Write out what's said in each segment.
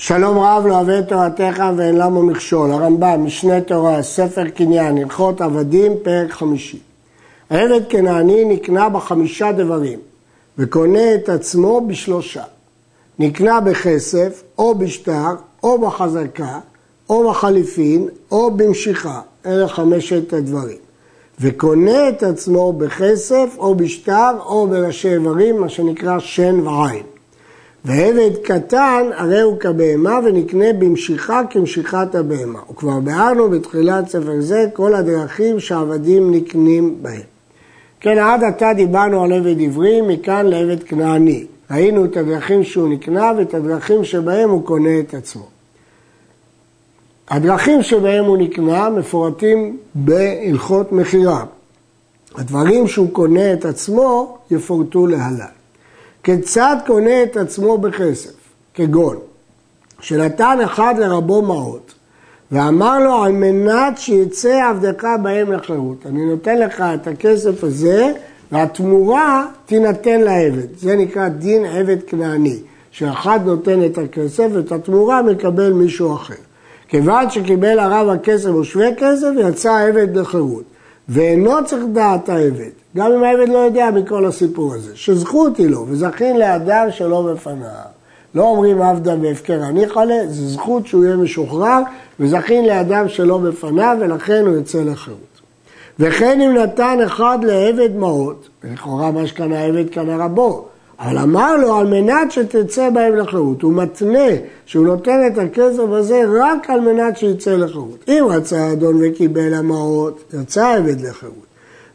שלום רב לא אוהב את תורתך ואין למה מכשול. הרמב"ם, משנה תורה, ספר קניין, הלכות עבדים, פרק חמישי. העבד כנעני נקנה בחמישה דברים, וקונה את עצמו בשלושה. נקנה בכסף, או בשטר, או בחזקה, או בחליפין, או במשיכה. אלה חמשת הדברים. וקונה את עצמו בכסף, או בשטר, או בראשי איברים, מה שנקרא שן ועין. ועבד קטן הרי הוא כבהמה ונקנה במשיכה כמשיכת הבהמה. וכבר ביארנו בתחילת ספר זה כל הדרכים שעבדים נקנים בהם. כן, עד עתה דיברנו על עבד עברי, מכאן לעבד כנעני. ראינו את הדרכים שהוא נקנה ואת הדרכים שבהם הוא קונה את עצמו. הדרכים שבהם הוא נקנה מפורטים בהלכות מכירה. הדברים שהוא קונה את עצמו יפורטו להלן. כיצד קונה את עצמו בכסף, כגון שנתן אחד לרבו מעות ואמר לו על מנת שיצא עבדך בהם לחירות. אני נותן לך את הכסף הזה והתמורה תינתן לעבד. זה נקרא דין עבד כנעני, שאחד נותן את הכסף ואת התמורה מקבל מישהו אחר. כיוון שקיבל הרב הכסף או שווה כסף, יצא העבד לחירות. ואינו צריך דעת העבד, גם אם העבד לא יודע מכל הסיפור הזה, שזכות היא לו, וזכין לאדם שלא בפניו. לא אומרים עבדה והפקר אני חלה, זו זכות שהוא יהיה משוחרר, וזכין לאדם שלא בפניו, ולכן הוא יוצא לחירות. וכן אם נתן אחד לעבד מעות, ולכאורה מה שקנה העבד קנה רבו, אבל אמר לו על מנת שתצא בהם לחירות, הוא מתנה שהוא נותן את הכסף הזה רק על מנת שיצא לחירות. אם רצה האדון וקיבל המעות, יצא העבד לחירות.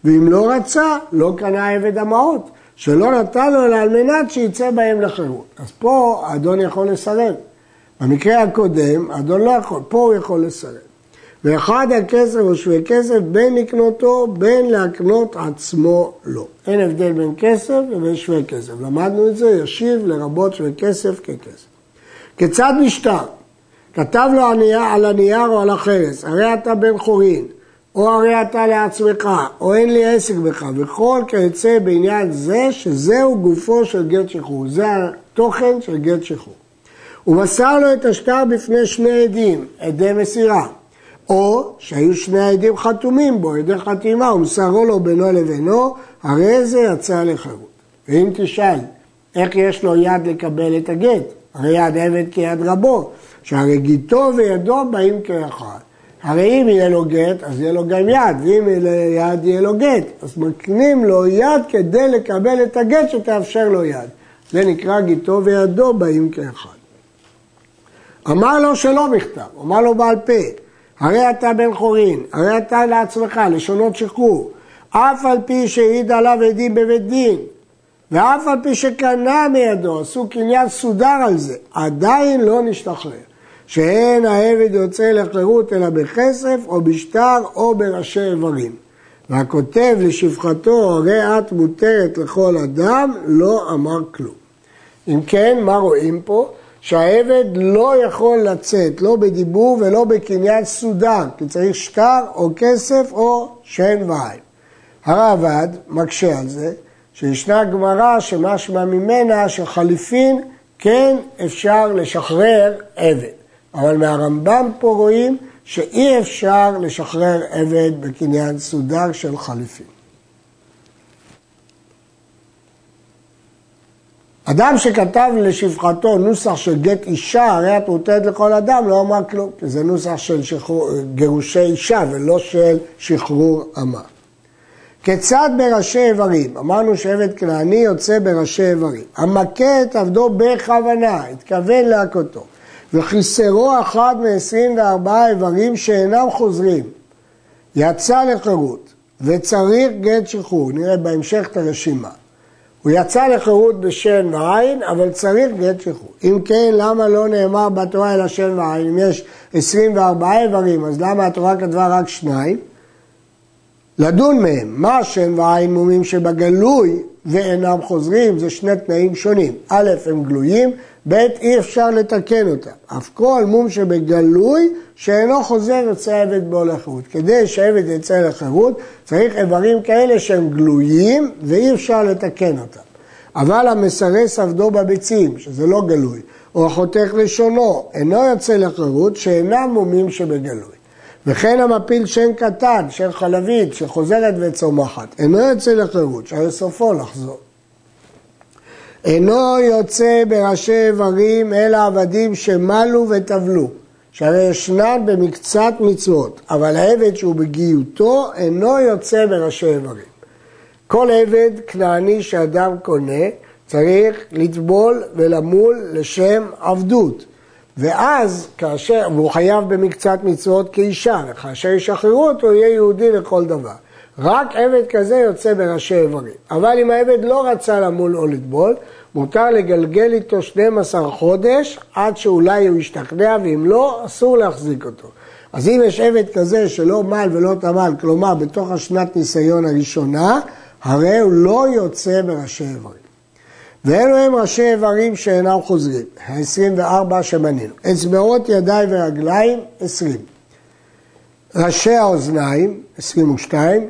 ואם לא רצה, לא קנה העבד המעות, שלא נתן לו אלא על מנת שיצא בהם לחירות. אז פה האדון יכול לסרב. במקרה הקודם, האדון לא יכול, פה הוא יכול לסרב. ואחד הכסף הוא שווה כסף בין לקנותו בין להקנות עצמו לו. אין הבדל בין כסף ובין שווה כסף. למדנו את זה, ישיב לרבות שווה כסף ככסף. כיצד משטר? כתב לו על הנייר או על החרס, הרי אתה בן חורין, או הרי אתה לעצמך, או אין לי עסק בך, וכל כיוצא בעניין זה, שזהו גופו של גט שחרור. זה התוכן של גט שחרור. הוא מסר לו את השטר בפני שני עדים, עדי מסירה. או שהיו שני העדים חתומים בו, עדי חתימה, ומסרו לו בינו לבינו, הרי זה יצא לחירות. ואם תשאל, איך יש לו יד לקבל את הגט? הרי יד עבד כיד רבו, שהרי גיתו וידו באים כאחד. הרי אם יהיה לו גט, אז יהיה לו גם יד, ואם יהיה יד, יהיה לו גט. אז מקנים לו יד כדי לקבל את הגט שתאפשר לו יד. זה נקרא גיתו וידו באים כאחד. אמר לו שלא בכתב, אמר לו בעל פה, הרי אתה בן חורין, הרי אתה לעצמך, לשונות שחרור, אף על פי שהעיד עליו עדים בבית דין, ואף על פי שקנה מידו, עשו קניין סודר על זה, עדיין לא נשתחרר. שאין העבד יוצא לחירות אלא בכסף או בשטר או בראשי איברים. והכותב לשפחתו, הרי את מותרת לכל אדם, לא אמר כלום. אם כן, מה רואים פה? שהעבד לא יכול לצאת, לא בדיבור ולא בקניין סודר, כי צריך שטר או כסף או שן ועין. הרעב"ד מקשה על זה, שישנה גמרא שמשמע ממנה שחליפין כן אפשר לשחרר עבד. אבל מהרמב"ם פה רואים שאי אפשר לשחרר עבד בקניין סודר של חליפין. אדם שכתב לשפחתו נוסח של גט אישה, הרי מותרת לכל אדם, לא אמר כלום, כי זה נוסח של שחרור, גירושי אישה ולא של שחרור אמה. כיצד בראשי איברים? אמרנו שעבד כנעני יוצא בראשי איברים. המכה את עבדו בכוונה, התכוון להכותו, וחיסרו אחד מ-24 איברים שאינם חוזרים, יצא לחירות וצריך גט שחרור, נראה בהמשך את הרשימה. הוא יצא לחירות בשן ועין, אבל צריך גט שחרור. אם כן, למה לא נאמר בתורה אלא שן ועין? אם יש 24 איברים, אז למה התורה כתבה רק שניים? לדון מהם, מה שן ועין מומים שבגלוי ואינם חוזרים, זה שני תנאים שונים. א', הם גלויים, ב', אי אפשר לתקן אותם. אף כל מום שבגלוי שאינו חוזר יוצא עבד בו לחירות. כדי שעבד יצא לחירות צריך איברים כאלה שהם גלויים ואי אפשר לתקן אותם. אבל המסרס עבדו בביצים, שזה לא גלוי, או החותך לשונו, אינו יוצא לחירות שאינם מומים שבגלוי. וכן המפיל שן קטן, שן חלבית, שחוזרת וצומחת, אינו יוצא לחירות, שהרי סופו לחזור. אינו יוצא בראשי איברים אלא עבדים שמלו וטבלו, שהרי ישנן במקצת מצוות, אבל העבד שהוא בגיותו אינו יוצא בראשי איברים. כל עבד כנעני שאדם קונה צריך לטבול ולמול לשם עבדות. ואז, כאשר, והוא חייב במקצת מצוות כאישה, וכאשר ישחררו אותו יהיה יהודי לכל דבר. רק עבד כזה יוצא בראשי איברים. אבל אם העבד לא רצה למול או לטבול, מותר לגלגל איתו 12 חודש עד שאולי הוא ישתכנע, ואם לא, אסור להחזיק אותו. אז אם יש עבד כזה שלא מל ולא טמל, כלומר בתוך השנת ניסיון הראשונה, הרי הוא לא יוצא בראשי איברים. ואלו הם ראשי איברים שאינם חוזרים, ה-24 שמנינו. אצבעות ידיים ורגליים, 20. ראשי האוזניים, 22,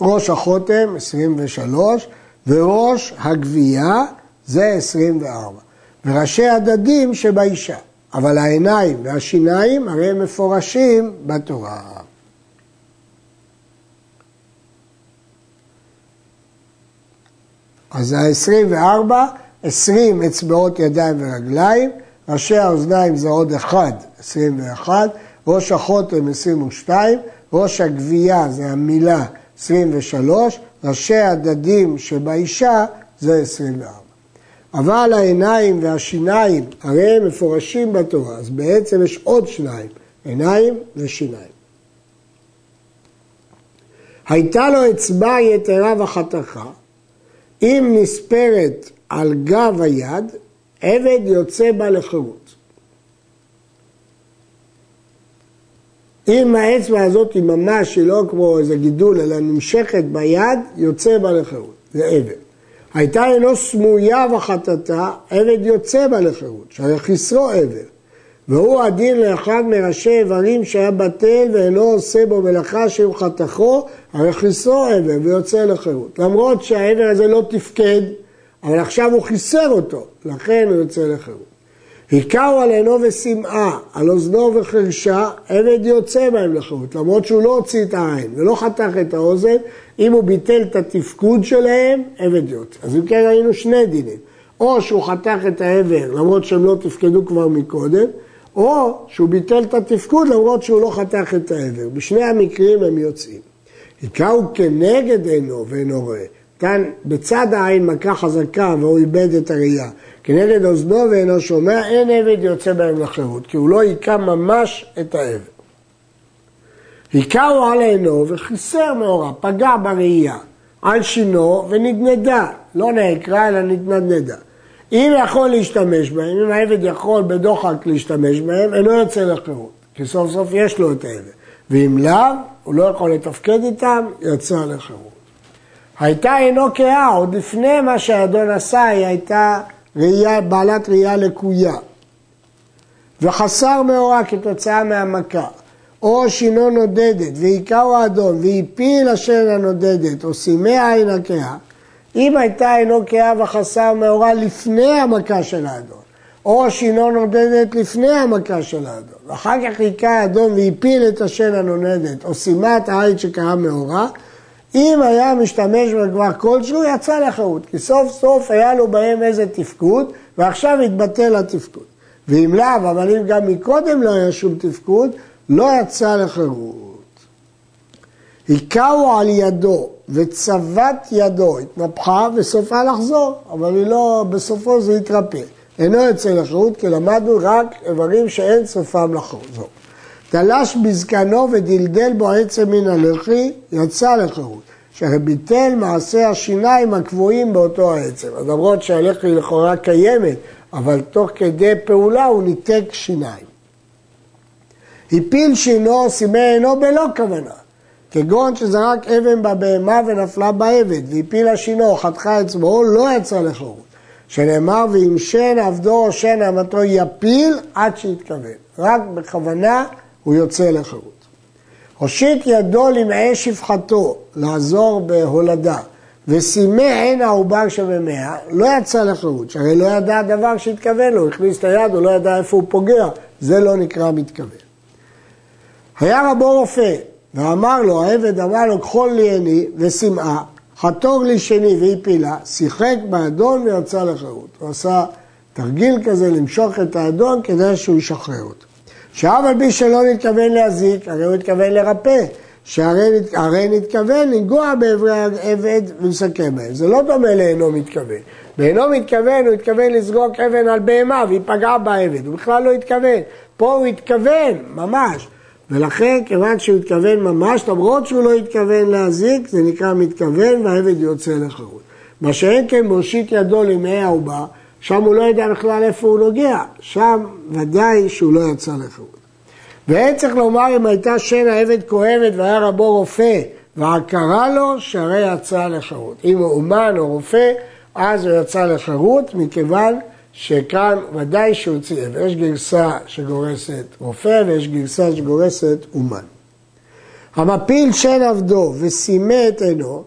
ראש החותם, 23, וראש הגבייה, זה 24. וראשי הדדים שבאישה. אבל העיניים והשיניים הרי הם מפורשים בתורה. אז ה-24, 20 אצבעות ידיים ורגליים, ראשי האוזניים זה עוד אחד, 21, ראש החותם 22, ראש הגבייה זה המילה 23, ראשי הדדים שבאישה זה 24. אבל העיניים והשיניים, הרי הם מפורשים בתורה, אז בעצם יש עוד שניים, עיניים ושיניים. הייתה לו אצבע יתרה וחתכה, אם נספרת על גב היד, עבד יוצא בה לחירות. אם האצבע הזאת היא ממש, היא לא כמו איזה גידול, אלא נמשכת ביד, יוצא בה לחירות. זה עבד. הייתה אינו סמויה וחטאתה, עבד יוצא בה לחירות, שהיה חסרו עבד. והוא הדין לאחד מראשי איברים שהיה בטל ואינו עושה בו מלאכה שהוא חתכו, הרי חיסרו עבר ויוצא לחירות. למרות שהעבר הזה לא תפקד, אבל עכשיו הוא חיסר אותו, לכן הוא יוצא לחירות. היכהו על עינו ושמאה, על אוזנו וחרשה, עבד יוצא בהם לחירות, למרות שהוא לא הוציא את העין ולא חתך את האוזן, אם הוא ביטל את התפקוד שלהם, עבד יוצא. אז אם כן ראינו שני דינים, או שהוא חתך את העבר למרות שהם לא תפקדו כבר מקודם, או שהוא ביטל את התפקוד למרות שהוא לא חתך את העבר. בשני המקרים הם יוצאים. היכהו כנגד עינו ואינו רואה. כאן בצד העין מכה חזקה והוא איבד את הראייה. כנגד אוזנו ואינו שומע, אין עבד יוצא בהם לחירות, כי הוא לא היכה ממש את העבד. היכהו על עינו וחיסר מאורה, פגע בראייה, על שינו ונדנדה, לא נעקרה אלא נתנדנדה. אם יכול להשתמש בהם, אם העבד יכול בדוחק להשתמש בהם, אינו יוצא לחירות, כי סוף סוף יש לו את העבד. ואם לאו, הוא לא יכול לתפקד איתם, יצא לחירות. הייתה אינו קאה, עוד לפני מה שהאדון עשה, היא הייתה ראייה, בעלת ראייה לקויה. וחסר מאורע כתוצאה מהמכה, או שינו נודדת, והיכהו האדון, והפיל אשר הנודדת, או סימי עין הקאה, אם הייתה אינו קאה וחסר מאורע לפני המכה של האדון, או שינו נודדת לפני המכה של האדון, ואחר כך היכה האדון והפיל את השן הנונדת, או סיימה את העין שקרה מאורע, אם היה משתמש כבר כלשהו, יצא לחירות, כי סוף סוף היה לו בהם איזה תפקוד, ועכשיו התבטל התפקוד. ואם לאו, אבל אם גם מקודם לא היה שום תפקוד, לא יצא לחירות. היכהו על ידו וצבת ידו, התנפחה וסופה לחזור, אבל היא לא, בסופו זה התרפא. אינו יוצא לחירות, כי למדנו רק איברים שאין סופם לחזור. תלש בזקנו ודלדל בו עצם מן הלחי, יצא לחירות. שהרי ביטל מעשה השיניים הקבועים באותו העצם. אז למרות שהלחי לכאורה קיימת, אבל תוך כדי פעולה הוא ניתק שיניים. הפיל שינו סימי עינו בלא כוונה. כגון שזרק אבן בבהמה ונפלה בעבד, והפילה שינו, חתכה אצבעו, לא יצא לחירות. שנאמר, ואם שן עבדו או שן אמתו יפיל עד שיתכוון. רק בכוונה הוא יוצא לחירות. הושיט ידו למעי שפחתו, לעזור בהולדה, וסימא עין העובר שבמאה, לא יצא לחירות, שהרי לא ידע דבר שהתכוון לו, הכניס את היד, הוא לא ידע איפה הוא פוגע, זה לא נקרא מתכוון. היה רבו רופא, ואמר לו, העבד אמר לו, כחול לי עיני ושמאה, חתור לי שני והפילה, שיחק באדון ויצא לחירות. הוא עשה תרגיל כזה למשוך את האדון כדי שהוא ישחרר אותו. שאף על פי שלא נתכוון להזיק, הרי הוא התכוון לרפא, שהרי נתכוון לנגוע באברי העבד ולסכם בהם. זה לא דומה לאינו מתכוון. באינו מתכוון, הוא התכוון לזרוק אבן על בהמה והיא פגעה בעבד, הוא בכלל לא התכוון. פה הוא התכוון, ממש. ולכן, כיוון שהוא התכוון ממש, למרות שהוא לא התכוון להזיק, זה נקרא מתכוון והעבד יוצא לחירות. מה שאין כן מושיט ידו למעי העובר, שם הוא לא יודע בכלל איפה הוא נוגע, שם ודאי שהוא לא יצא לחירות. ואין צריך לומר אם הייתה שן העבד כואבת והיה רבו רופא ועקרה לו, שהרי יצא לחירות. אם הוא אומן או רופא, אז הוא יצא לחירות, מכיוון שכאן ודאי שהוא צייב. יש גרסה שגורסת רופא ויש גרסה שגורסת אומן. המפיל שן עבדו וסימא את עינו,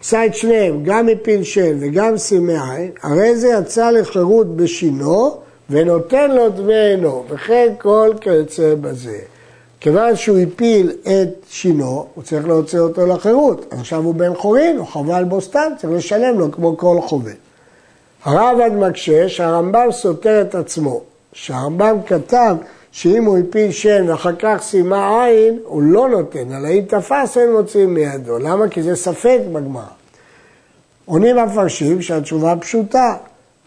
עשה את שניהם, גם מפיל שן וגם סימא עין, הרי זה יצא לחירות בשינו ונותן לו דמי עינו, וכן כל כיוצא בזה. כיוון שהוא הפיל את שינו, הוא צריך להוציא אותו לחירות. עכשיו הוא בן חורין, הוא חבל בו סתם, צריך לשלם לו כמו כל חובל. הרב מקשה שהרמב"ם סותר את עצמו, שהרמב"ם כתב שאם הוא הפיל שן ואחר כך סיימה עין, הוא לא נותן, אלא אם תפס אין מוציאים מידו. למה? כי זה ספק בגמרא. עונים המפרשים שהתשובה פשוטה.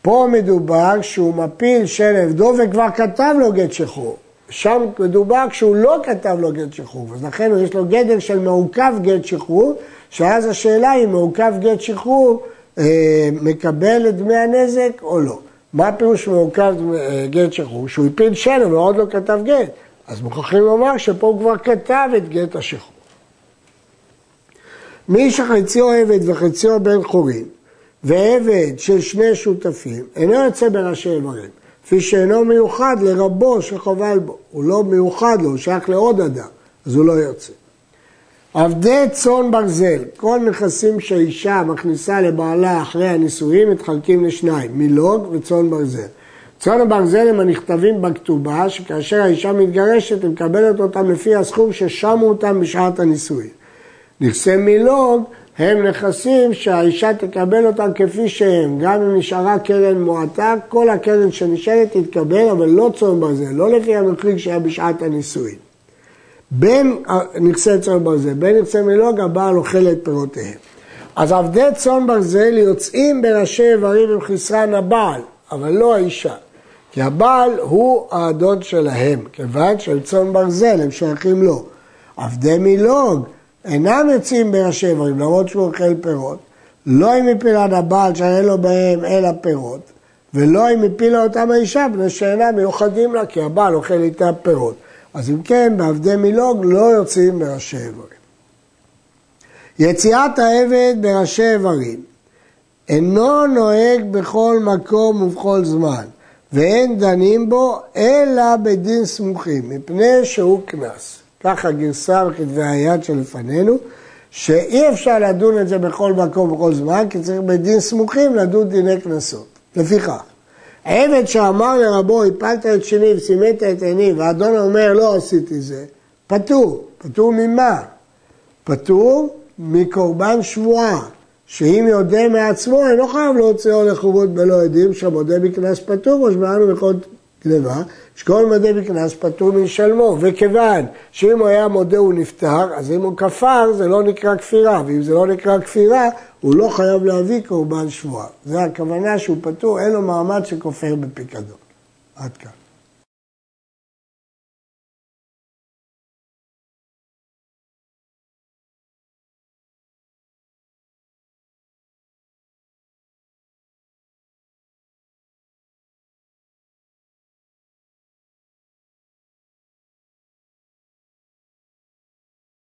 פה מדובר שהוא מפיל שן עבדו וכבר כתב לו גט שחרור. שם מדובר כשהוא לא כתב לו גט שחרור, אז לכן יש לו גדר של מעוכב גט שחרור, שאז השאלה היא מעוכב גט שחרור מקבל את דמי הנזק או לא. מה פירוש מעוכב אה, גט שחרור? שהוא הפיל שן אבל עוד לא כתב גט. אז מוכרחים לומר שפה הוא כבר כתב את גט השחרור. מי שחציו עבד וחציו בן חורין, ועבד של שני שותפים, אינו יוצא בראשי איברים, כפי שאינו מיוחד לרבו שחובל בו. הוא לא מיוחד לו, הוא שייך לעוד אדם, אז הוא לא יוצא. עבדי צאן ברזל, כל נכסים שהאישה מכניסה לבעלה אחרי הנישואים מתחלקים לשניים, מילוג וצאן ברזל. צאן הברזל הם הנכתבים בכתובה, שכאשר האישה מתגרשת היא מקבלת אותם לפי הסכום ששמו אותם בשעת הנישואים. נכסי מילוג הם נכסים שהאישה תקבל אותם כפי שהם, גם אם נשארה קרן מועטה, כל הקרן שנשארת תתקבל, אבל לא צאן ברזל, לא לפי המחליק שהיה בשעת הנישואים. בין נכסי צאן ברזל, בין נכסי מילוג, הבעל אוכל את פירותיהם. אז עבדי צאן ברזל יוצאים בראשי איברים עם חסרן הבעל, אבל לא האישה. כי הבעל הוא האדון שלהם, כיוון שהם צאן ברזל, הם שייכים לו. עבדי מילוג אינם יוצאים בראשי איברים, למרות שהוא אוכל פירות, לא אם הפילן הבעל שאין לו בהם אלא פירות, ולא אם הפילה אותם האישה, בני שאינם מיוחדים לה, כי הבעל אוכל איתה פירות. אז אם כן, בעבדי מילוג לא יוצאים בראשי איברים. יציאת העבד בראשי איברים אינו נוהג בכל מקום ובכל זמן, ואין דנים בו אלא בדין סמוכים, מפני שהוא קנס. ככה גרסה בכתבי היד שלפנינו, שאי אפשר לדון את זה בכל מקום ובכל זמן, כי צריך בדין סמוכים לדון דיני קנסות. לפיכך, עבד שאמר לרבו, הפלת את שני וסימאת את עיני, והאדון אומר, לא עשיתי זה, פטור. פטור ממה? פטור מקורבן שבועה, שאם יודה מעצמו, אינו חייב להוציאו לחובות בלא עדים, שהמודה בקנס פטור, או שבאנו בכל גניבה, שכל מודה בקנס פטור משלמו, וכיוון שאם הוא היה מודה הוא נפטר, אז אם הוא כפר זה לא נקרא כפירה, ואם זה לא נקרא כפירה, הוא לא חייב להביא קורבן שבועה. זה הכוונה שהוא פטור, אין לו מעמד שכופר בפיקדון. עד כאן.